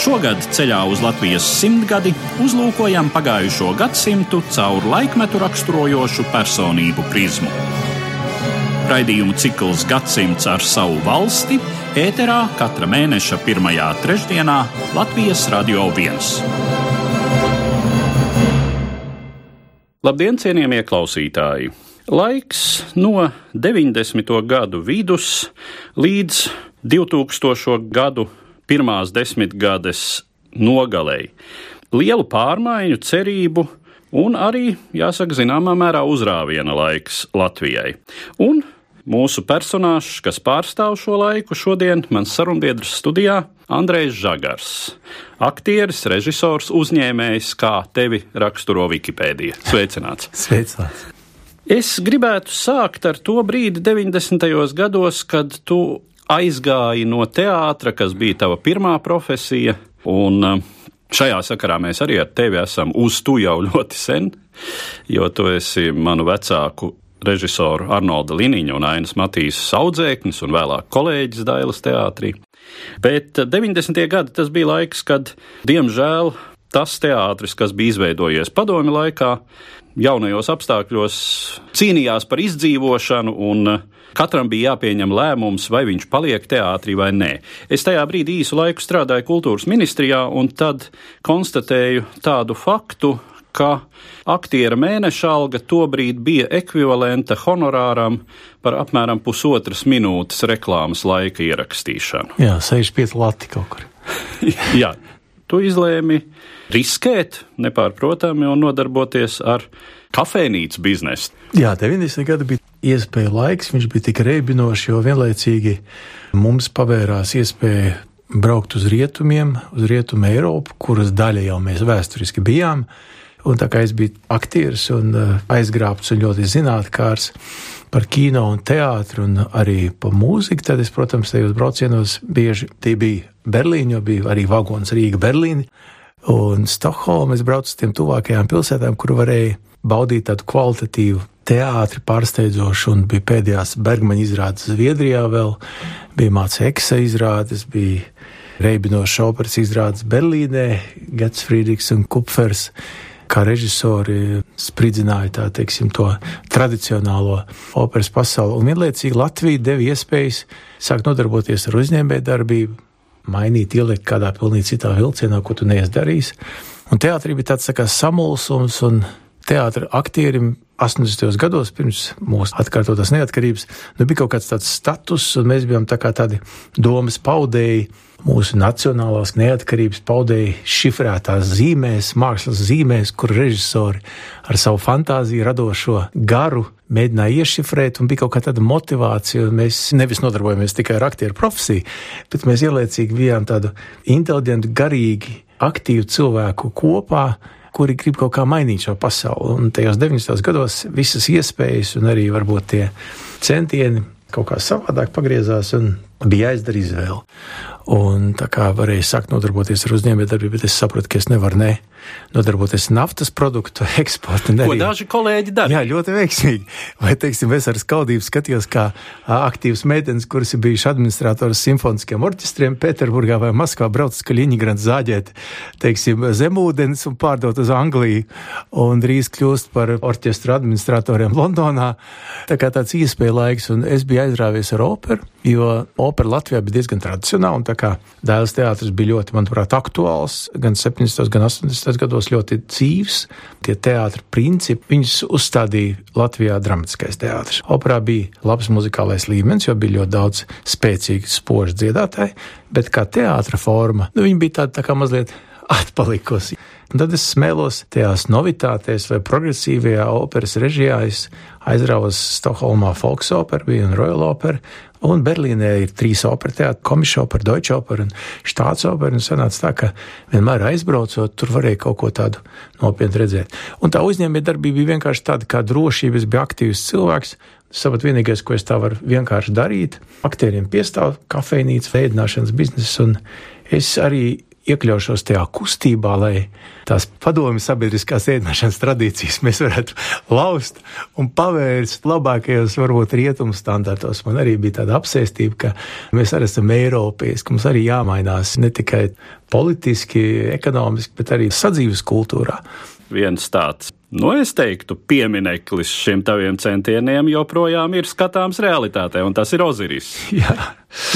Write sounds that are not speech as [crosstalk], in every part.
Šogad ceļā uz Latvijas simtgadi uzlūkojam pagājušo gadsimtu caur laikmetu raksturojošu personību prizmu. Raidījumu cikls Gadsimts ar savu valsti ēterā katra mēneša pirmajā trešdienā Latvijas Radio 1. Labdien, cienījamie klausītāji! Laiks no 90. gadu vidus līdz 2000. gadu pirmās desmitgades nogalēji. Lielu pārmaiņu, cerību un arī, jāsaka, zināmā mērā uzrāviena laiks Latvijai. Un mūsu personāžs, kas pārstāv šo laiku, šodien mans sarunbiedrs studijā Andrejs Žagars. Aktieris, režisors, uzņēmējs, kā tevi raksturo Wikipēdija. Sveicināts! [laughs] Sveicināts! Es gribētu sākt ar to brīdi 90. gados, kad tu aizgāji no teātra, kas bija tava pirmā profesija. Un uh, šajā sakarā mēs arī ar tevi esam uz tu jau ļoti sen, jo tu esi manu vecāku režisoru Arnolda Liniņa un Ainas Matīs audzēknis un vēlāk kolēģis Dailas teātrī. Bet 90. gadi tas bija laiks, kad, diemžēl, tas teātris, kas bija izveidojies padomi laikā, jaunajos apstākļos cīnījās par izdzīvošanu un Katram bija jāpieņem lēmums, vai viņš paliek teātrī vai nē. Es tajā brīdī īsu laiku strādāju kultūras ministrijā, un tad konstatēju tādu faktu, ka aktiera mēneša alga tobrīd bija ekvivalenta honorāram par apmēram pusotras minūtes reklāmas laika ierakstīšanu. Jā, 65 lati kaut kur. [laughs] Jā, tu izlēmi riskēt nepārprotami un nodarboties ar kafejnīcu biznesu. Jā, 90. gadi bija iespēja laiks, viņš bija tik reibinošs, jo vienlaicīgi mums pavērās iespēja braukt uz rietumiem, uz rietumu Eiropu, kuras daļa jau mēs vēsturiski bijām. Un tā kā es biju aktieris un uh, aizgrābts un ļoti zinātnākārs par kino un teātru un arī par mūziku, tad es, protams, tajos braucienos bieži tie bija Berlīna, jo bija arī vagons Rīga Berlīna un Stokholma. Es braucu uz tiem tuvākajām pilsētām, kur varēja baudīt tādu kvalitatīvu teātri pārsteidzoši, un bija pēdējās Bergmaņa izrādes Zviedrijā vēl, bija Māca Eksa izrādes, bija Reibinoša operas izrādes Berlīnē, Gets Friedrichs un Kupfers kā režisori spridzināja tā, teiksim, to tradicionālo operas pasauli. Un vienlaicīgi Latvija deva iespējas sākt nodarboties ar uzņēmējdarbību, mainīt, ielikt kādā pilnīgi citā vilcienā, ko tu neesi darījis. Un teātrī bija tāds tā kā samulsums un teātra aktierim 80. gados, pirms mūsu atkārtotās neatkarības, nu, bija kaut kāds tāds status, un mēs bijām tā tādi domas paudēji, mūsu nacionālās neatkarības paudēji šifrētās zīmēs, mākslas zīmēs, kur režisori ar savu fantāziju radošo garu mēģināja iešifrēt, un bija kaut kā tāda motivācija, mēs nevis nodarbojamies tikai ar aktieru profesiju, bet mēs ieliecīgi bijām tādu inteliģentu, garīgi, aktīvu cilvēku kopā, kuri grib kaut kā mainīt šo pasauli. Un tajos 90. gados visas iespējas un arī varbūt tie centieni kaut kā savādāk pagriezās un bija jāizdara izvēle. Un tā kā varēja sākt nodarboties ar uzņēmējdarbību, bet es sapratu, ka es nevaru ne nodarboties naftas produktu [laughs] eksportu. Ko daži kolēģi dara? Jā, ļoti veiksmīgi. Vai, teiksim, es ar skaudību skatījos, kā aktīvs meitenes, kuras ir bijušas administratoras simfoniskiem orķestriem Pēterburgā vai Maskavā, brauc uz Kaļiņģerānu zāģēt, teiksim, zemūdens un pārdot uz Angliju, un drīz kļūst par orķestra administratoriem Londonā. Tā kā tāds iespēja laiks, un es biju aizrāvies ar operu, jo opera Latvijā bija diezgan tradicionāla, un tā kā dēls teātris bija ļoti, manuprāt, aktuāls, gan 70. gan 80 gados ļoti dzīves. Tie teātris principi, viņus uzstādīja Latvijā dramatiskais teātris. Operā bija labs muzikālais līmenis, jo bija ļoti daudz spēcīgu, spožu dziedātāju, bet kā teātra forma, nu, viņa bija tāda tā kā mazliet [laughs] atpalikusi. Un tad es smēlos tajās novitātēs vai progresīvajā operas režijā. Es aizrāvos Stokholmā Folksoperu, bija un Royal Opera, un Berlīnē ir trīs opera teātri, Komisopera, Deutsche Opera un Štātsopera, un sanāca tā, ka vienmēr aizbraucot, tur varēja kaut ko tādu nopietnu redzēt. Un tā uzņēmējdarbība bija vienkārši tāda kā drošība, es biju aktīvs cilvēks, Savat vienīgais, ko es tā varu vienkārši darīt, aktieriem piestāv kafejnīca, veidināšanas biznesa, un es arī iekļaušos tajā kustībā, lai tās padomju sabiedriskās ēdināšanas tradīcijas mēs varētu laust un pavērst labākajos, varbūt, rietumu standartos. Man arī bija tāda apsēstība, ka mēs arī esam eiropieši, ka mums arī jāmainās ne tikai politiski, ekonomiski, bet arī sadzīves kultūrā. Viens tāds Nu, es teiktu, piemineklis šiem taviem centieniem joprojām ir skatāms realitātē, un tas ir Oziris. [laughs] Jā.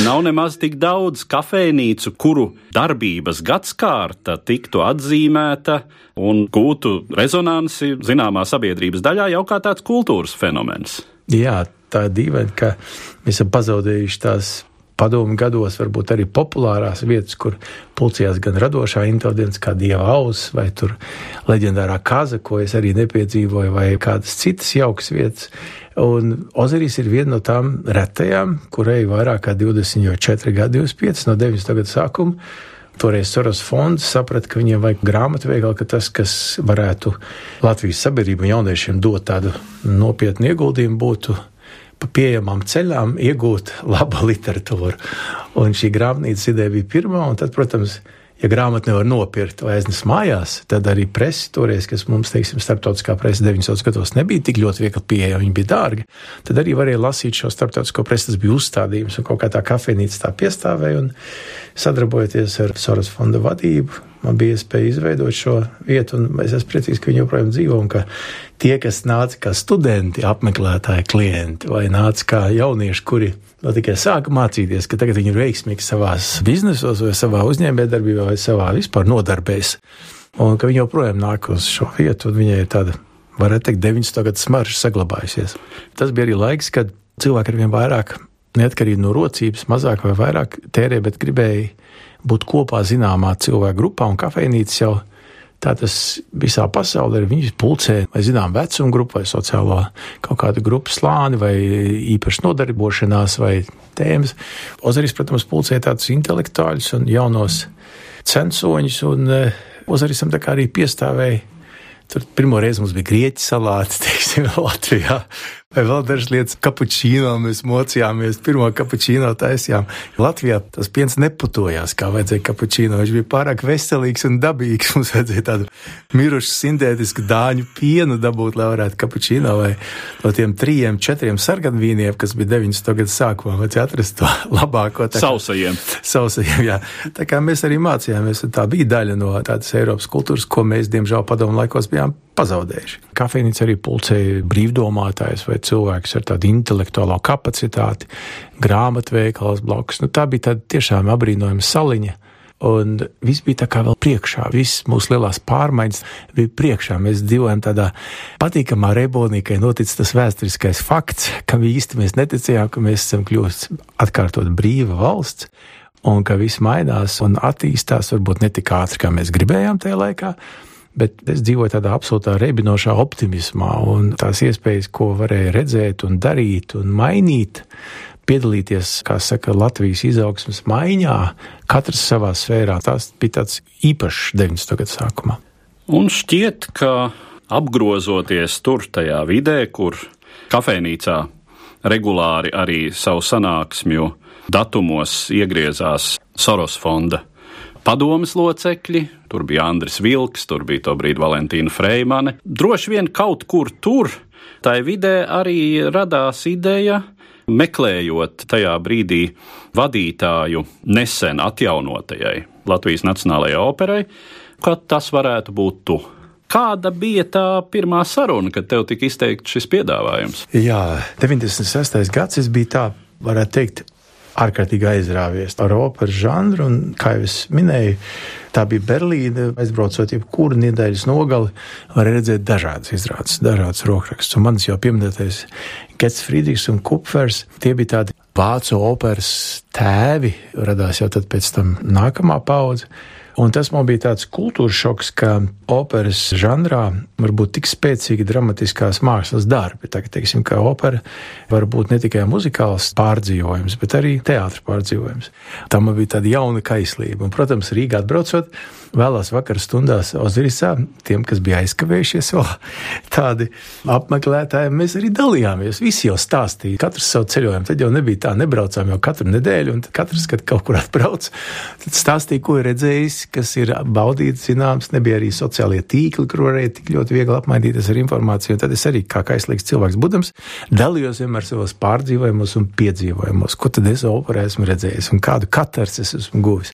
Nav nemaz tik daudz kafejnīcu, kuru darbības gadskārta tiktu atzīmēta un gūtu rezonanci zināmā sabiedrības daļā jau kā tāds kultūras fenomens. Jā, tā ir dīvaini, ka mēs esam pazaudējuši tās padomu gados varbūt arī populārās vietas, kur pulcējās gan radošā inteliģence, kā dieva auss, vai tur leģendārā kaza, ko es arī nepiedzīvoju, vai kādas citas jaukas vietas. Un Ozeris ir viena no tām retajām, kurai vairāk kā 24 gadi, 25 no 90. gadu sākuma. Toreiz Soros fonds saprata, ka viņiem vajag grāmatveikalu, ka tas, kas varētu Latvijas sabiedrību un jauniešiem dot tādu nopietnu ieguldījumu, būtu pa pieejamām ceļām iegūt [laughs] labu literatūru. Un šī grāmatnīcas ideja bija pirmā, un tad, protams, ja grāmatu nevar nopirkt vai aiznes mājās, tad arī presi toreiz, kas mums, teiksim, starptautiskā presa 90. gados nebija tik ļoti viegli pieejama, viņi bija dārgi, tad arī varēja lasīt šo starptautisko presi, tas bija uzstādījums, un kaut kā tā kafejnīca tā piestāvēja, un sadarbojoties ar Soros fonda vadību, man bija iespēja izveidot šo vietu, un es esmu priecīgs, ka viņi joprojām dzīvo, un ka tie, kas nāca kā studenti, apmeklētāji, klienti, vai nāca kā jaunieši, kuri no tikai sāka mācīties, ka tagad viņi ir veiksmīgi savā biznesos, vai savā uzņēmējdarbībā, vai savā vispār nodarbēs, un ka viņi joprojām nāk uz šo vietu, un viņai ir tāda, varētu teikt, 90. gadu smarža saglabājusies. Tas bija arī laiks, kad cilvēki ar vien vairāk, neatkarīgi no rocības, mazāk vai vairāk tērē, bet gribēja būt kopā zināmā cilvēku grupā, un kafejnīcas jau tā tas visā pasaulē ir. Viņi pulcē vai zinām vecumu grupu, vai sociālo kaut kādu grupu slāni, vai īpaši nodarbošanās, vai tēmas. Ozaris, protams, pulcē tādus intelektuāļus un jaunos censoņus, un eh, Ozarisam tā kā arī piestāvēja. Tur pirmo reizi mums bija grieķu salāti, [laughs] teiksim, Latvijā vai vēl dažas lietas. Kapučīno mēs mocījāmies, pirmo kapučīno taisījām. Latvijā tas piens neputojās, kā vajadzēja kapučīno. Viņš bija pārāk veselīgs un dabīgs. [laughs] Mums vajadzēja tādu mirušu sintētisku dāņu pienu dabūt, lai varētu kapučīno vai no tiem trijiem, četriem sarkanvīniem, kas bija 90. gadu sākumā, vajadzēja atrast to [laughs] labāko. Tā, sausajiem. Sausajiem, jā. Tā kā mēs arī mācījāmies, tā bija daļa no tādas Eiropas kultūras, ko mēs, diemžēl, padomu laikos bijām pazaudējuši. Kafejnīca arī pulcēja brīvdomātājus vai cilvēkus ar tādu intelektuālo kapacitāti, grāmatveikals blakus. Nu, tā bija tāda tiešām apbrīnojama saliņa. Un viss bija tā kā vēl priekšā, visas mūsu lielās pārmaiņas bija priekšā. Mēs dzīvojam tādā patīkamā rebonī, ka ir noticis tas vēsturiskais fakts, kam īsti mēs neticējām, ka mēs esam kļuvusi atkārtot brīva valsts, un ka viss mainās un attīstās varbūt ne tik ātri, kā mēs gribējām tajā laikā, bet es dzīvoju tādā absolūtā rebinošā optimismā, un tās iespējas, ko varēja redzēt un darīt un mainīt, piedalīties, kā saka, Latvijas izaugsmas maiņā, katrs savā sfērā, tas bija tāds īpašs 90. gadu sākumā. Un šķiet, ka apgrozoties tur tajā vidē, kur kafejnīcā regulāri arī savu sanāksmju datumos iegriezās Soros fonda padomas locekļi, tur bija Andris Vilks, tur bija to brīdi Valentīna Freimane. Droši vien kaut kur tur, tai vidē arī radās ideja, meklējot tajā brīdī vadītāju nesen atjaunotajai Latvijas Nacionālajai operai, ka tas varētu būt tu. Kāda bija tā pirmā saruna, kad tev tika izteikts šis piedāvājums? Jā, 96. gads bija tā, varētu teikt, ārkārtīgi aizrāvies ar operas žanru, un, kā jau es minēju, tā bija Berlīne. Aizbraucot jebkuru nedēļas nogali, var redzēt dažādas izrādes, dažādas rokrakstus. Un manis jau pieminētais Gets Friedrichs un Kupfers, tie bija tādi vācu operas tēvi, radās jau tad pēc tam nākamā paudze. Un tas man bija tāds kultūras šoks, ka operas žanrā var būt tik spēcīgi dramatiskās mākslas darbi. Tagad, teiksim, ka opera var būt ne tikai muzikāls pārdzīvojums, bet arī teātris pārdzīvojums. Tam bija tāda jauna kaislība. Un, protams, Rīgā atbraucot, vēlās vakar stundās Ozirisā, tiem, kas bija aizkavējušies, vēl [laughs] tādi apmeklētāji, mēs arī dalījāmies. Visi jau stāstīja, katrs savu ceļojumu. Tad jau nebija tā, nebraucām jau katru nedēļu, un katrs, kad kaut kur atbrauc, tad stāstīja, ko ir redzējis, kas ir baudīts, zināms. Nebija arī sociālie tīkli, kur varēja tik ļoti viegli apmainīties ar informāciju. Tad es arī, kā kaislīgs cilvēks, būdams, dalījos vienmēr savos pārdzīvojumos un piedzīvojumos, ko tad es operē esmu redzējis un kādu katrs es esmu guvis.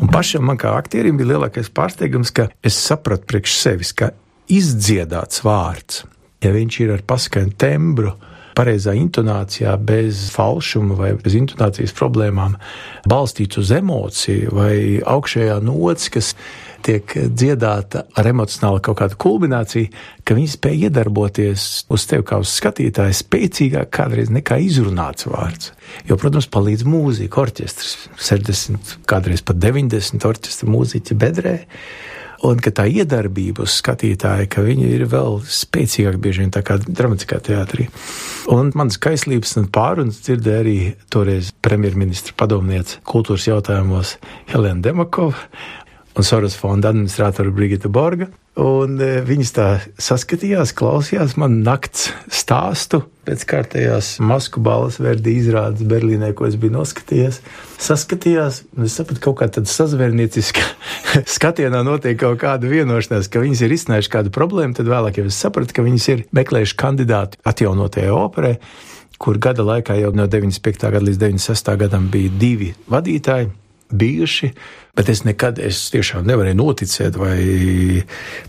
Un pašam man kā aktierim bija lielākais pārsteigums, ka es sapratu priekš sevis, ka izdziedāts vārds, ja viņš ir ar paskaņu tembru, pareizā intonācijā, bez falšuma vai bez intonācijas problēmām, balstīts uz emociju vai augšējā nots, kas tiek dziedāta ar emocionālu kaut kādu kulmināciju, ka viņi spēj iedarboties uz tevi kā uz skatītāju spēcīgāk kādreiz nekā izrunāts vārds. Jo, protams, palīdz mūzika, orķestris, 60, kādreiz pat 90 orķestra mūziķi bedrē. Un ka tā iedarbība uz skatītāju, ka viņi ir vēl spēcīgāk, bieži vien tā kā dramatiskā teātrī. Un manas kaislības un pārunas dzirdēja arī toreiz premjerministra padomniece kultūras jautājumos Helēna Demakova un Soros fonda administratora Brigita Borga. Un e, viņas tā saskatījās, klausījās man nakts stāstu pēc kārtējās masku balvas verdi izrādes Berlīnē, ko es biju noskatījies. Saskatījās, un es sapratu, kaut kā tāda sazvērnieciska [laughs] skatienā notiek kaut kāda vienošanās, ka viņas ir izsnējuši kādu problēmu, tad vēlāk jau es sapratu, ka viņas ir meklējuši kandidātu atjaunotajai operai kur gada laikā jau no 95. gada līdz 96. gadam bija divi vadītāji, bijuši, bet es nekad, es tiešām nevarēju noticēt vai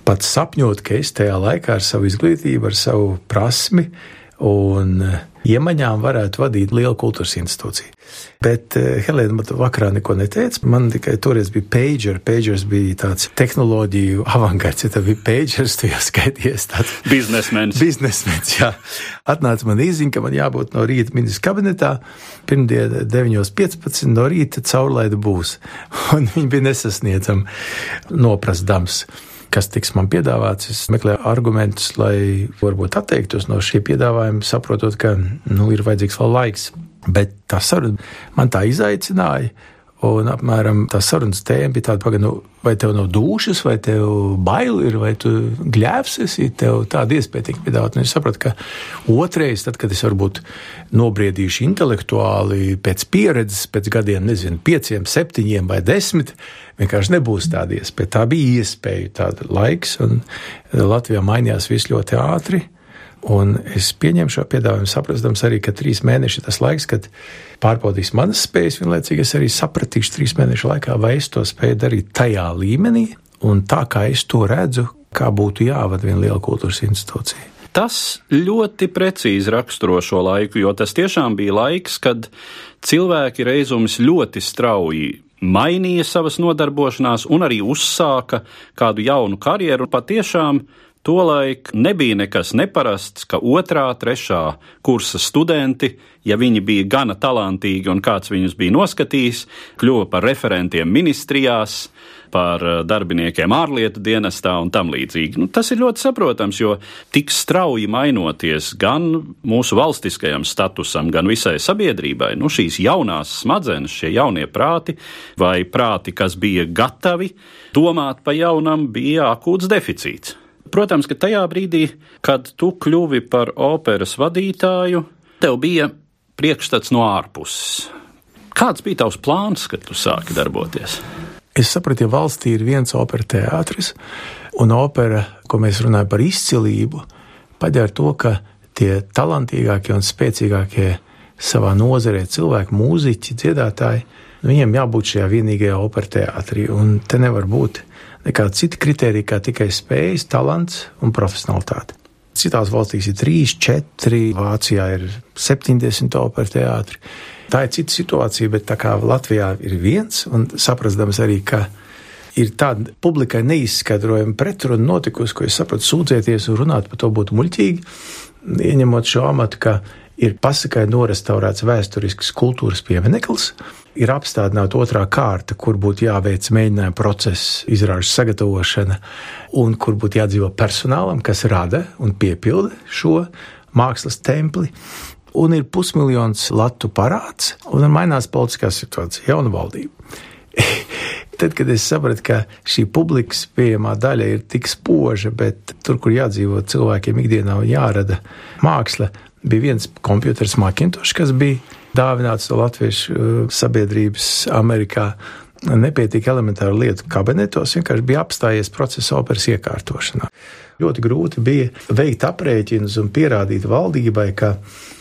pat sapņot, ka es tajā laikā ar savu izglītību, ar savu prasmi un iemaņām varētu vadīt lielu kultūras institūciju. Bet uh, Helēna man vakarā neko neteica. Man tikai toreiz bija pager. Pagers bija tāds tehnoloģiju avangards. Ja tā bija pagers, tu jau skaities tāds biznesmenis. Biznesmenis, jā. Atnāca man īziņa, ka man jābūt no rīta ministrs kabinetā. Pirmdien 9.15 no rīta caurlaida būs. [laughs] Un viņi bija nesasniedzami noprasdams kas tiks man piedāvāts. Es meklēju argumentus, lai varbūt atteiktos no šī piedāvājuma, saprotot, ka nu, ir vajadzīgs vēl laiks. Bet tā saruna man tā izaicināja. Un apmēram tā sarunas tēma bija tāda, pagaidi, nu, vai tev nav dušas, vai tev bail ir, vai tu gļēvs esi, tev tāda iespēja tika piedāvāt. Un es sapratu, ka otrais, tad, kad es varbūt nobriedīšu intelektuāli pēc pieredzes, pēc gadiem, nezinu, pieciem, septiņiem vai desmit, vienkārši nebūs tāda iespēja. Tā bija iespēja, tāda laiks, un Latvijā mainījās viss ļoti ātri. Un es pieņemu šo piedāvājumu, saprastams arī, ka trīs mēneši ir tas laiks, kad pārbaudīs manas spējas, vienlaicīgi es arī sapratīšu trīs mēnešu laikā, vai es to spēju darīt tajā līmenī un tā, kā es to redzu, kā būtu jāvada viena liela kultūras institūcija. Tas ļoti precīzi raksturo šo laiku, jo tas tiešām bija laiks, kad cilvēki reizums ļoti strauji mainīja savas nodarbošanās un arī uzsāka kādu jaunu karjeru. Patiešām Tolaik nebija nekas neparasts, ka otrā, trešā kursa studenti, ja viņi bija gana talantīgi un kāds viņus bija noskatījis, kļuva par referentiem ministrijās, par eh, darbiniekiem ārlietu dienestā un tam līdzīgi. Nu, tas ir ļoti saprotams, jo tik strauji mainoties gan mūsu valstiskajam statusam, gan visai sabiedrībai, nu, šīs jaunās smadzenes, šie jaunie prāti vai prāti, kas bija gatavi domāt pa jaunam, bija akūts deficīts. Protams, ka tajā brīdī, kad tu kļuvi par operas vadītāju, tev bija priekšstats no ārpuses. Kāds bija tavs plāns, kad tu sāki darboties? Es sapratu, ja valstī ir viens opera teātris, un opera, ko mēs runājam par izcilību, padara to, ka tie talantīgākie un spēcīgākie savā nozarē cilvēki, mūziķi, dziedātāji, viņiem jābūt šajā vienīgajā opera teātrī, un te nevar būt nekāda cita kriterija, kā tikai spējas, talants un profesionalitāte. Citās valstīs ir 3, 4, Vācijā ir 70 opera teātri. Tā ir cita situācija, bet tā kā Latvijā ir viens, un saprastams arī, ka ir tāda publikai neizskaidrojama pretruna notikusi, ko es sapratu, sūdzēties un runāt par to būtu muļķīgi, ieņemot šo amatu, ka ir pasakai norestaurēts vēsturisks kultūras piemineklis, ir apstādināta otrā kārta, kur būtu jāveic mēģinājuma process, izrāžu sagatavošana, un kur būtu jādzīvo personālam, kas rada un piepilda šo mākslas templi. Un ir pusmiljons latu parāds, un mainās politiskā situācija, jauna valdība. [laughs] Tad, kad es sapratu, ka šī publikas pieejamā daļa ir tik spoža, bet tur, kur jādzīvo cilvēkiem ikdienā un jārada māksla, bija viens kompjuters Macintosh, kas bija dāvināts no latviešu uh, sabiedrības Amerikā. Nepietika elementāru lietu kabinetos, vienkārši bija apstājies procesa operas iekārtošanā. Ļoti grūti bija veikt aprēķinus un pierādīt valdībai, ka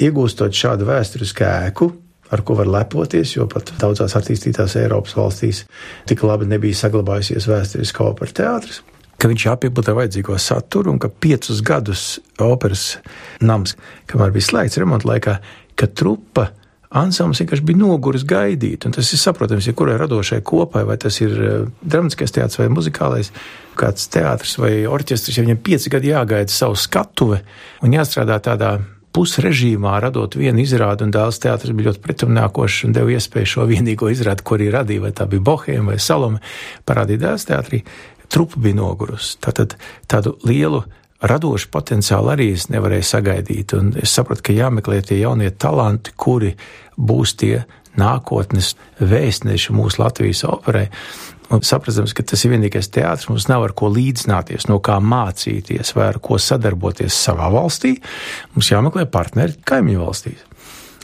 iegūstot šādu vēsturisku ēku, ar ko var lepoties, jo pat daudzās attīstītās Eiropas valstīs tik labi nebija saglabājusies vēsturiskā opera teātris ka viņš jāpiepildīja vajadzīgo saturu, un ka piecus gadus operas nams, kamēr bija slēgts remonta laikā, ka trupa ansamblis vienkārši bija noguris gaidīt. Un tas ir saprotams, ja kurai radošai kopai, vai tas ir uh, dramatiskais teātris vai muzikālais, kāds teātris vai orķestris, ja viņam pieci gadi jāgaida savu skatuve un jāstrādā tādā pusrežīmā, radot vienu izrādi, un dēls teātris bija ļoti pretimnākošs un deva iespēju šo vienīgo izrādi, ko arī radīja, vai tā bija Bohēma vai Salome, parādīt dēls teātrī. Trupa bija nogurusi. Tātad tādu lielu radošu potenciālu arī es nevarēju sagaidīt. Un es sapratu, ka jāmeklē tie jaunie talanti, kuri būs tie nākotnes vēstneši mūsu Latvijas operai. Un saprastams, ka tas ir vienīgais teātris, mums nav ar ko līdzināties, no kā mācīties vai ar ko sadarboties savā valstī. Mums jāmeklē partneri kaimiņu valstīs.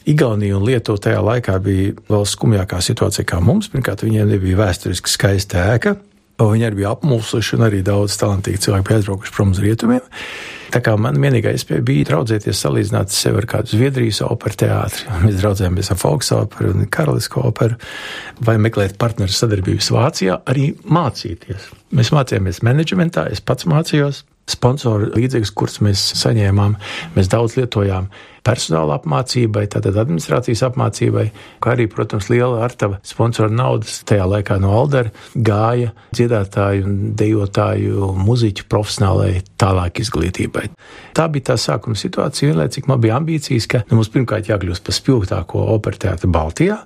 Igaunija un Lietuva tajā laikā bija vēl skumjākā situācija kā mums. Pirmkārt, viņiem nebija vēsturiski skaista ēka, Viņi arī bija apmulsuši, un arī daudz talantīgi cilvēki bija aizbraukuši prom uz rietumiem. Tā kā man vienīgā iespēja bija draudzēties, salīdzināt sevi ar kādu Zviedrijas operu teātri. [laughs] Mēs draudzējāmies ar Folksoperu un Karalisko operu, vai meklēt partneru sadarbības Vācijā, arī mācīties. Mēs mācījāmies menedžmentā, es pats mācījos sponsoru līdzekļus, kurus mēs saņēmām. Mēs daudz lietojām personāla apmācībai, tātad administrācijas apmācībai, kā arī, protams, liela artava sponsoru naudas tajā laikā no Aldera gāja dziedātāju un dejotāju muziķu profesionālai tālāk izglītībai. Tā bija tā sākuma situācija, vienlaicīgi man bija ambīcijas, ka nu, mums pirmkārt jākļūst par spilgtāko operu teātru Baltijā,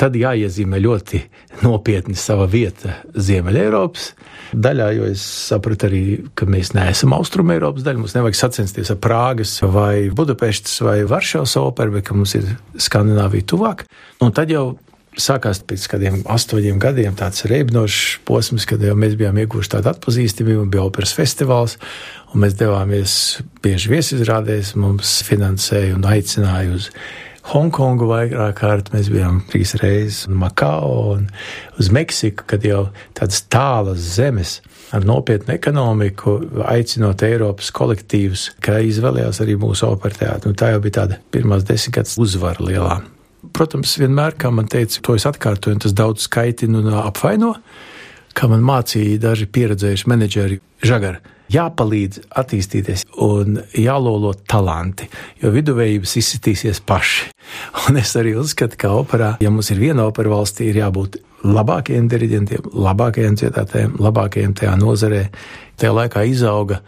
tad jāiezīmē ļoti nopietni sava vieta Ziemeļ-Eiropas daļā, jo es sapratu arī, ka mēs neesam Austrum Eiropas daļa. Mums nevajag sacensties ar Prāgas vai Budapeštas vai Varšavas operu, bet mums ir Skandināvija tuvāk. Un tad jau sākās pēc kādiem astoņiem gadiem tāds reibinošs posms, kad jau mēs bijām ieguvuši tādu atpazīstamību, bija operas festivāls, un mēs devāmies bieži viesizrādēs, mums finansēja un aicināja uz Hongkongu vairāk kārt, mēs bijām trīs reizes, un Makao un uz Meksiku, kad jau tādas tālas zemes ar nopietnu ekonomiku, aicinot Eiropas kolektīvus, ka izvēlējās arī mūsu operteātru. Tā jau bija tāda pirmās desmitgades uzvara lielā. Protams, vienmēr, kā man teica, to es atkārtoju, un tas daudz skaitina un apvaino, kā man mācīja daži pieredzējuši menedžeri žagari jāpalīdz attīstīties un jālolo talanti, jo viduvējības izsitīsies paši. [laughs] Un es arī uzskatu, ka operā, ja mums ir viena opera valstī, ir jābūt labākajiem diriģentiem, labākajiem dziedātājiem, labākajiem tajā nozarē. Tajā laikā izauga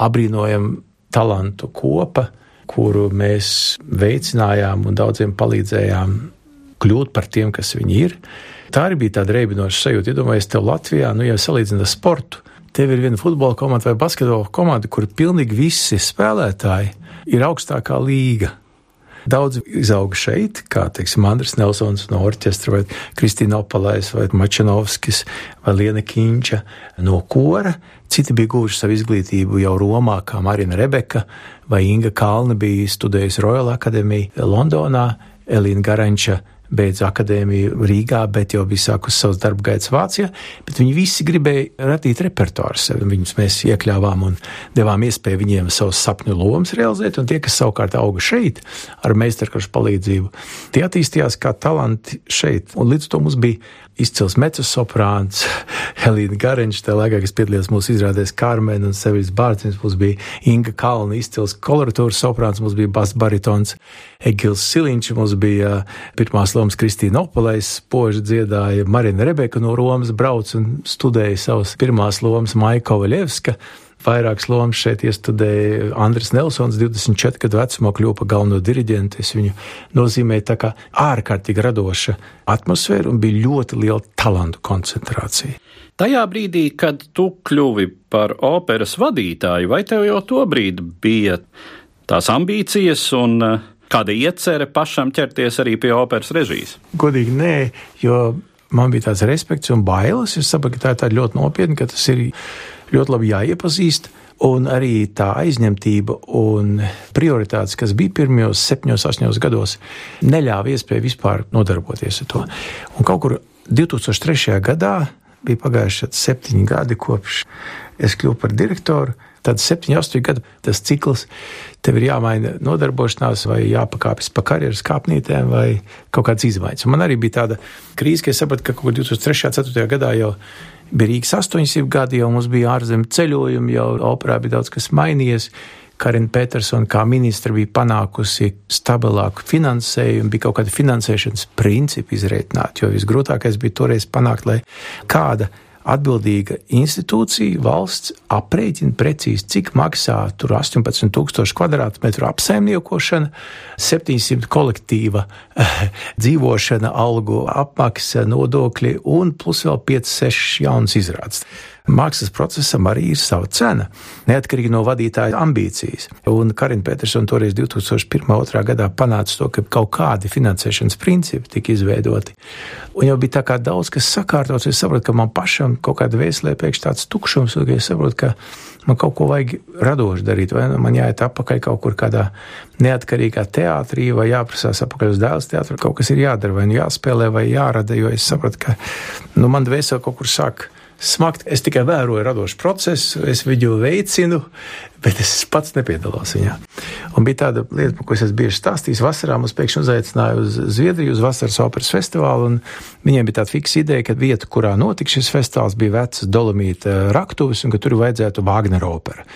apbrīnojama talantu kopa, kuru mēs veicinājām un daudziem palīdzējām kļūt par tiem, kas viņi ir. Tā arī bija tāda reibinoša sajūta. Iedomājieties, tev Latvijā, nu, ja salīdzina ar sportu, tev ir viena futbola komanda vai basketbola komanda, kur pilnīgi visi spēlētāji ir augstākā līga. Daudz izauga šeit, kā teiksim, Andris Nelsons no orķestra, vai Kristīna Opalais, vai Mačanovskis, vai Liena Kīņča no kora. Citi bija guvuši savu izglītību jau Romā, kā Marina Rebeka, vai Inga Kalna bija studējusi Royal Academy Londonā, Elīna Garanča beidza akadēmiju Rīgā, bet jau bija sākusi savus darba gaitas Vācijā. Viņi visi gribēja radīt repertuāru sev. Viņus mēs iekļāvām un devām iespēju viņiem savus sapņu lomas realizēt. Un tie, kas savukārt auga šeit ar meistarkaršu palīdzību, tie attīstījās kā talanti šeit. Un līdz to mums bija izcils mecosoprāns, [laughs] Helīna Gariņš, tā laikā, kas piedalījās mūsu izrādēs Kārmen un Sevis Bārcins, mums bija Inga Kalna, izcils koloratūras soprāns, mums bija bas baritons Egils Siliņš, mums bija pirmās lomas Kristīna Opalais, spoži dziedāja Marina Rebeka no Romas, brauc un studēja savas pirmās lomas Maika Vaļevska. Vairākas lomas šeit iestudēja Andris Nelsons, 24 gadu vecumā kļuva par galveno diriģentu. Es viņu nozīmēju tā kā ārkārtīgi radoša atmosfēra un bija ļoti liela talantu koncentrācija. Tajā brīdī, kad tu kļuvi par operas vadītāju, vai tev jau to brīdi bija tās ambīcijas un uh, kāda iecerē pašam ķerties arī pie operas režijas? Godīgi nē, jo man bija tāds respekts un bailes. Es saprotu, ka tā ir ļoti nopietni, ka tas ir ļoti labi jāiepazīst. Un arī tā aizņemtība un prioritātes, kas bija pirmajos septiņos, astoņos gados, neļāva iespēju vispār nodarboties ar to. Un kaut kur 2003. gadā bija pagājuši septiņi gadi kopš es kļuvu par direktoru. Tad septiņi, astoņi gadi tas cikls, tev ir jāmaina nodarbošanās, vai jāpakāpjas pa karjeras kāpnītēm, vai kaut kādas izmaiņas. Un man arī bija tāda krīze, ka es sapratu, ka kaut kur 2003. un 2004. gadā jau bija Rīgas 800 gadi, jau mums bija ārzemju ceļojumi, jau operā bija daudz kas mainījies. Karina Petersona kā ministra bija panākusi stabilāku finansējumu, bija kaut kāda finansēšanas principi izreitināti, jo visgrūtākais bija toreiz panākt, lai kāda atbildīga institūcija, valsts aprēķina precīzi, cik maksā tur 18,000 kvadrātmetru apsaimniekošana, 700 kolektīva [laughs] dzīvošana, algu apmaksa, nodokļi un plus vēl 5-6 jaunas izrādes mākslas procesam arī ir sava cena, neatkarīgi no vadītāja ambīcijas. Un Karina Petersona toreiz 2001. gadā panāca to, ka kaut kādi finansēšanas principi tika izveidoti. Un jau bija tā kā daudz kas sakārtots, es saprotu, ka man pašam kaut kāda vēslē pēkšņi tāds tukšums, un es saprotu, ka man kaut ko vajag radoši darīt, vai nu man jāiet atpakaļ kaut kur kādā neatkarīgā teātrī, vai jāprasās atpakaļ uz dēls teātru, kaut kas ir jādara, vai nu jāspēlē, vai jārada, jo es sapratu, ka nu, man dvēseli kaut kur sāk smagt. Es tikai vēroju radošu procesu, es viņu veicinu, bet es pats nepiedalos viņā. Un bija tāda lieta, par ko es esmu bieži stāstījis. Vasarā mums pēkšņi uzaicināja uz Zviedriju, uz Vasaras operas festivālu, un viņiem bija tāda fiksa ideja, ka vieta, kurā notika šis festivāls, bija vecas dolomīta raktuves, un ka tur vajadzētu Wagner opera.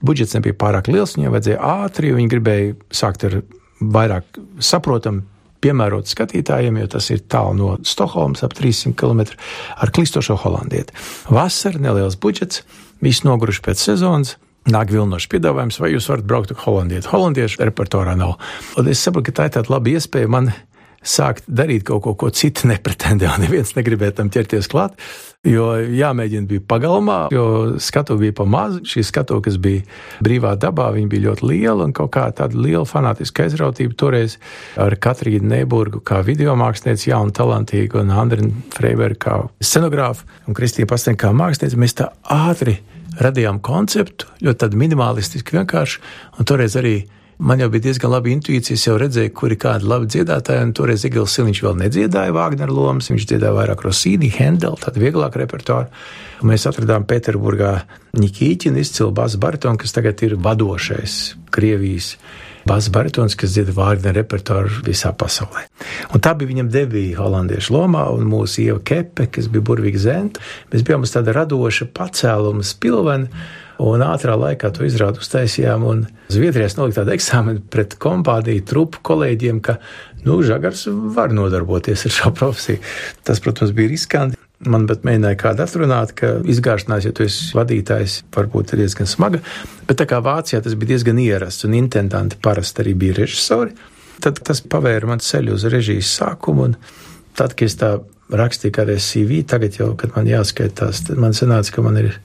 Budžets nebija pārāk liels, viņiem vajadzēja ātri, viņi gribēja sākt ar vairāk saprotamu piemērots skatītājiem, jo tas ir tālu no Stokholmas, ap 300 km ar klistošo holandieti. Vasara, neliels budžets, viss noguruši pēc sezonas. Nāk vilnošs piedāvājums, vai jūs varat braukt ar holandiešu. Holandiešu repertuārā nav. Un es saprotu, ka tā ir tāda laba iespēja man sākt darīt kaut ko, ko citi [laughs] nepretendē, un neviens negribēja tam ķerties klāt. Jo jāmēģina bija pagalmā, jo skatu bija pa mazu. Šī skatu, kas bija brīvā dabā, bija ļoti liela un kaut kā tāda liela fanātiska aizrautība. Toreiz ar Katrīnu Neiburgu kā video mākslinieci, jaunu, talantīgu, un Andriņu Freiberu kā scenogrāfu un Kristīnu Pasteņu kā mākslinieci. Mēs tā ātri radījām konceptu, ļoti minimalistiski vienkārši, un toreiz arī Man jau bija diezgan laba intuīcija, es jau redzēju, kuri kādi labi dziedātāji, un toreiz Igils Siliņš vēl nedziedāja Vāgner lomas, viņš dziedāja vairāk Rosīni, Hendel, tādu vieglāku repertuāru. Un mēs atradām Pēterburgā Nikīķinu izcilu basu baritonu, kas tagad ir vadošais Krievijas basu baritons, kas dzied Vāgner repertuāru visā pasaulē. Un tā bija viņam debija holandiešu lomā, un mūsu ieva Kepe, kas bija burvīga zenta. Mēs bijām uz tāda radoša pacēluma spilvena Un ātrā laikā to izrādu uztaisījām. Zviedrijā nolika tādu eksāmenu pret kompāniju, trupu kolēģiem, ka nu, žagars var nodarboties ar šo [laughs] profesiju. Tas, protams, bija riskanti. Man pat mēģināja kādu atrunāt, ka izgāšanās, ja tu esi vadītājs, varbūt ir diezgan smaga. Bet tā kā Vācijā tas bija diezgan ierasts un intendanti parasti arī bija režisori, tad tas pavēra man ceļu uz režijas sākumu. Tad, kad es tā rakstīju kādreiz CV, tagad jau, kad man jāskaitās, man sanāca, ka man ir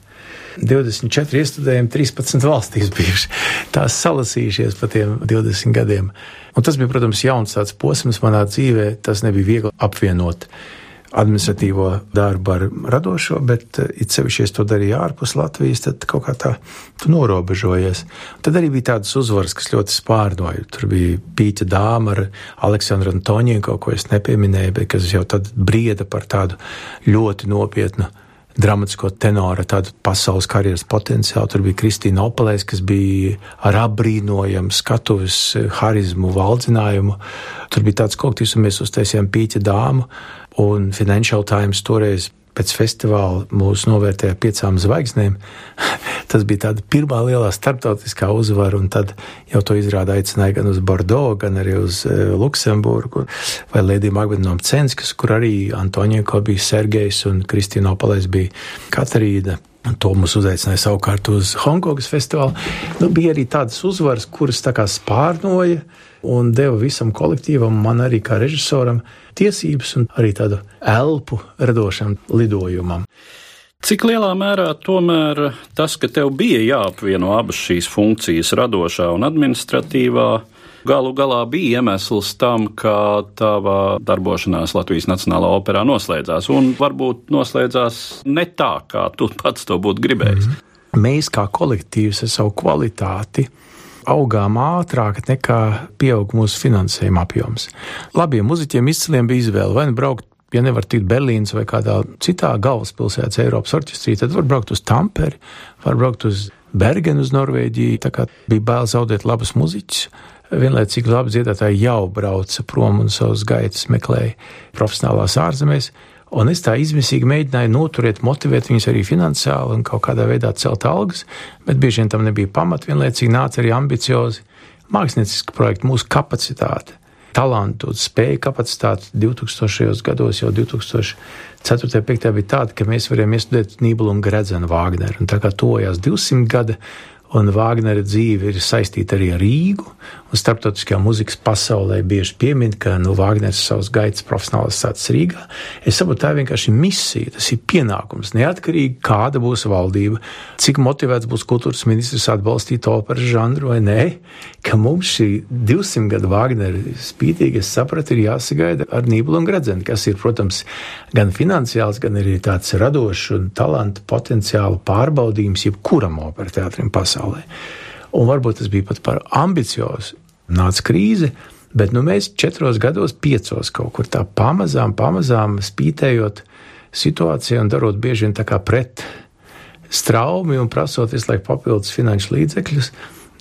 24 iestudējumi 13 valstīs bijuši. Tās salasījušies pa tiem 20 gadiem. Un tas bija, protams, jauns tāds posms manā dzīvē. Tas nebija viegli apvienot administratīvo darbu ar radošo, bet eh, it sevišķi, ja to darīju ārpus Latvijas, tad kaut kā tā norobežojies. Tad arī bija tādas uzvaras, kas ļoti spārnoja. Tur bija pīķa dāma ar Aleksandru Antoņienko, ko es nepieminēju, bet kas jau tad brieda par tādu ļoti nopietnu dramatisko tenoru, tādu pasaules karjeras potenciālu. Tur bija Kristīna Opelēs, kas bija ar apbrīnojamu skatuves, harizmu, valdzinājumu. Tur bija tāds kolektīvs, un mēs uztaisījām pīķa dāmu, un Financial Times toreiz pēc festivāla mūs novērtēja piecām zvaigznēm. [laughs] Tas bija tāda pirmā lielā starptautiskā uzvara, un tad jau to izrāda aicināja gan uz Bordeaux, gan arī uz uh, Luksemburgu, vai Lēdija Magdalena Censkas, kur arī Antonija bija Sergejs un Kristīna Opalais bija Katarīna. To mums uzaicināja savukārt uz Hongkongas festivālu. Nu, bija arī tādas uzvaras, kuras tā kā spārnoja un deva visam kolektīvam, man arī kā režisoram, tiesības un arī tādu elpu radošam lidojumam. Cik lielā mērā tomēr tas, ka tev bija jāapvieno abas šīs funkcijas, radošā un administratīvā, galu galā bija iemesls tam, ka tava darbošanās Latvijas Nacionālā operā noslēdzās, un varbūt noslēdzās ne tā, kā tu pats to būtu gribējis. -hmm. Mēs kā kolektīvs ar savu kvalitāti augām ātrāk nekā pieauga mūsu finansējuma apjoms. Labiem muzeķiem izciliem bija izvēle vai nu braukt. Ja nevar tikt Berlīnas vai kādā citā galvaspilsētas Eiropas orķestrī, tad var braukt uz Tamperi, var braukt uz Bergenu, uz Norvēģiju. Tā kā bija bail zaudēt labus muzeķus, vienlaicīgi labi dziedātāji jau brauca prom un savus gaitas meklēja profesionālās ārzemēs. Un es tā izmisīgi mēģināju noturēt, motivēt viņus arī finansiāli un kaut kādā veidā celt algas, bet bieži vien tam nebija pamata. Vienlaicīgi nāca arī ambiciozi mākslinieciski projekti, mūsu kapacitāte, talantu spēju kapacitāte 2000. gados, jau 2004. un 2005. bija tāda, ka mēs varējām iestudēt Nībelu un Gredzenu Vāgneru. Un tā kā tojās 200 gadi, un Vāgnera dzīve ir saistīta arī ar Rīgu. Starptautiskajā muzikas pasaulē bieži piemin, ka nu, Vāgners savus gaitas profesionāls sācis Rīgā. Es saprotu, tā ir vienkārši misija, tas ir pienākums. Neatkarīgi kāda būs valdība, cik motivēts būs kultūras ministrs atbalstīt operas žanru vai nē, ka mums šī 200 gadu Vāgnera spītīgi, es sapratu, ir jāsagaida ar Nībulu un Gradzenu, kas ir, protams, gan finansiāls, gan arī tāds radošs un talantu potenciālu pārbaudījums jebkuram opera teātrim pasaulē un varbūt tas bija pat par ambiciozu. Nāca krīze, bet nu, mēs četros gados, piecos kaut kur tā pamazām, pamazām spītējot situāciju un darot bieži vien tā kā pret straumi un prasot visu laiku papildus finanšu līdzekļus,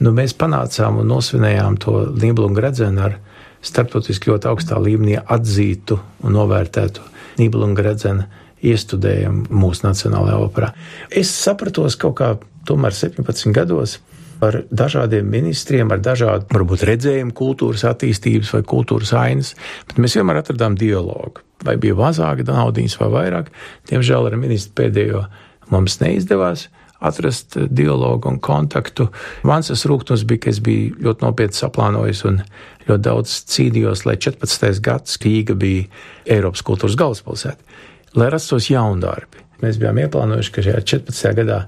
nu, mēs panācām un nosvinējām to Nīblu un Gredzenu ar starptautiski ļoti augstā līmenī atzītu un novērtētu Nīblu un Gredzenu iestudējumu mūsu Nacionālajā operā. Es sapratos kaut kā tomēr 17 gados, ar dažādiem ministriem, ar dažādu, varbūt, redzējumu kultūras attīstības vai kultūras ainas, bet mēs vienmēr atradām dialogu. Vai bija mazāk naudas vai vairāk, diemžēl ar ministru pēdējo mums neizdevās atrast dialogu un kontaktu. Mans rūkums bija, ka es biju ļoti nopietni saplānojis un ļoti daudz cīnījos, lai 14. gads Rīga bija Eiropas kultūras galvaspilsēta, lai rastos jauni darbi. Mēs bijām ieplānojuši, ka šajā 14. gadā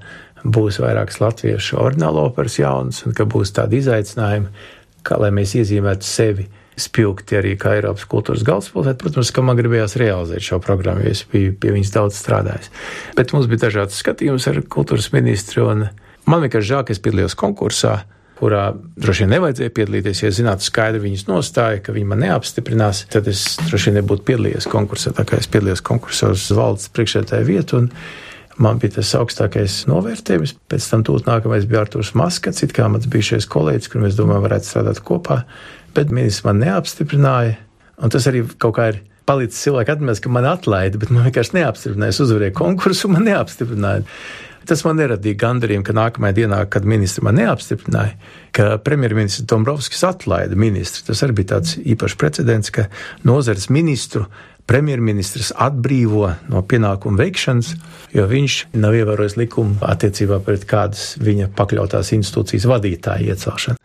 būs vairākas latviešu ordinālo operas jaunas, un ka būs tādi izaicinājumi, kā lai mēs iezīmētu sevi spilgti arī kā Eiropas kultūras galvaspilsēta. Protams, ka man gribējās realizēt šo programmu, jo es biju pie viņas daudz strādājis. Bet mums bija dažādas skatījums ar kultūras ministru, un man vienkārši žēl, ka es piedalījos konkursā, kurā droši vien nevajadzēja piedalīties. Ja zinātu skaidri viņas nostāja, ka viņi man neapstiprinās, tad es droši vien nebūtu piedalījies konkursā, tā kā es piedalījos konkursā uz valdes priekšētāju vietu. Man bija tas augstākais novērtējums. Pēc tam tūlīt nākamais bija Arthurs Maskats, it kā mans bijušais kolēģis, kur mēs domājam, varētu strādāt kopā. Bet ministrs man neapstiprināja. Un tas arī kaut kā ir palicis cilvēku atmiņā, ka man atlaida, bet man vienkārši neapstiprināja. Es uzvarēju konkursu, man neapstiprināja. Tas man neradīja gandarījumu, ka nākamajā dienā, kad ministri man neapstiprināja, ka premjerministrs Dombrovskis atlaida ministru. Tas arī bija tāds īpašs precedents, ka nozares ministru premjerministrs atbrīvo no pienākumu veikšanas, jo viņš nav ievērojis likumu attiecībā pret kādas viņa pakļautās institūcijas vadītāja iecelšanu.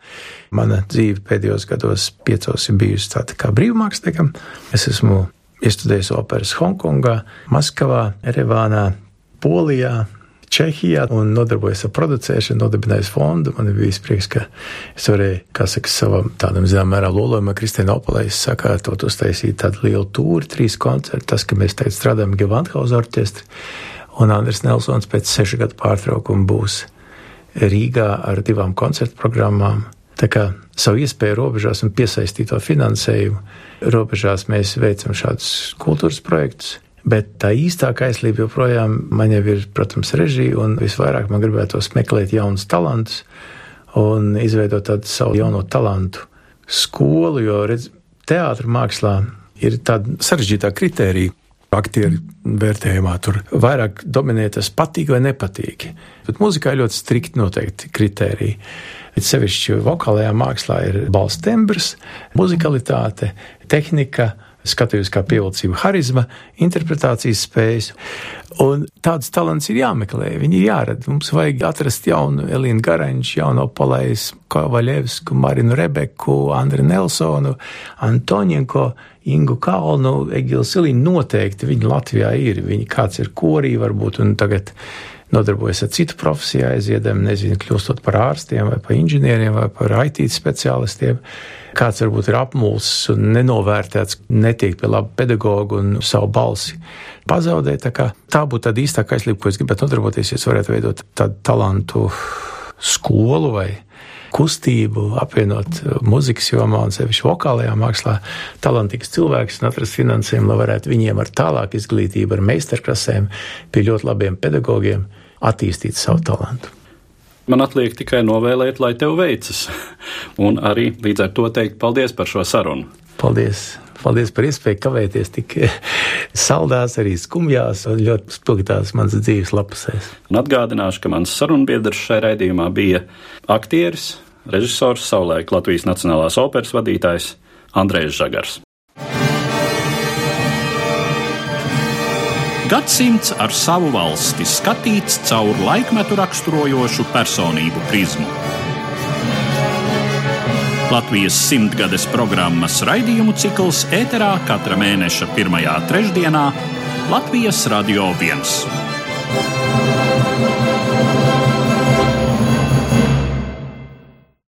Mana dzīve pēdējos gados piecos ir bijusi tāda kā brīvmāksliniekam. Es esmu iestudējis operas Hongkongā, Maskavā, Erevānā, Polijā, Čehijā un nodarbojos ar producēšanu, nodibinājis fondu. Man bija prieks, ka es varēju, kā saka, savam tādam zināmā mērā lolojumam, Kristīna Opalē, sakārtot uztaisīt tādu lielu tūri, trīs koncertus. Tas, ka mēs tagad strādājam Gevanthaus orķestri, un Andris Nelsons pēc sešu gadu pārtraukuma būs Rīgā ar divām koncertu programmām. Tā kā savu iespēju robežās un piesaistīto finansējumu robežās mēs veicam šādus kultūras projektus. Bet tā īstākā aizlība joprojām man jau ir, protams, režija, un visvairāk man gribētos meklēt jaunus talantus un izveidot tādu savu jauno talantu skolu, jo, redz, teātra mākslā ir tāda sarežģītā kritērija. Aktieru vērtējumā tur vairāk dominē tas patīk vai nepatīk. Bet mūzikā ir ļoti strikti noteikti kritēriji. Bet sevišķi vokālajā mākslā ir balss tembrs, muzikalitāte, tehnika, skatījos kā pievilcība, harizma, interpretācijas spējas. Un tādus talants ir jāmeklē, viņi ir jārada. Mums vajag atrast jaunu Elīnu Garanču, jauno Palais Kovaļevsku, Marinu Rebeku, Andri Nelsonu, Antoņenko, Ingu Kalnu, Egilu Silīnu. Noteikti viņi Latvijā ir. Viņi kāds ir korī varbūt un tagad nodarbojas ar citu profesiju, aiziedam, nezinu, kļūstot par ārstiem vai par inženieriem vai par IT speciālistiem kāds varbūt ir apmulsis un nenovērtēts, netiek pie laba pedagoga un savu balsi pazaudē. Tā, tā būtu tāda īstākā aizlība, ko es gribētu nodarboties, ja es varētu veidot tādu talantu skolu vai kustību, apvienot muzikas jomā un sevišķi vokālajā mākslā talantīgs cilvēks un atrast finansējumu, lai varētu viņiem ar tālāku izglītību, ar meistarklasēm, pie ļoti labiem pedagogiem attīstīt savu talantu. Man atliek tikai novēlēt, lai tev veicas, [laughs] un arī līdz ar to teikt paldies par šo sarunu. Paldies! Paldies par iespēju kavēties tik [laughs] saldās, arī skumjās un ļoti spilgtās manas dzīves lapusēs. Un atgādināšu, ka mans sarunbiedrs šai raidījumā bija aktieris, režisors, savulaik Latvijas Nacionālās operas vadītājs Andrēs Žagars. Gadsimts ar savu valsti skatīts caur laikmetu raksturojošu personību prizmu. Latvijas simtgades programmas raidījumu cikls ēterā katra mēneša pirmajā trešdienā Latvijas Radio 1.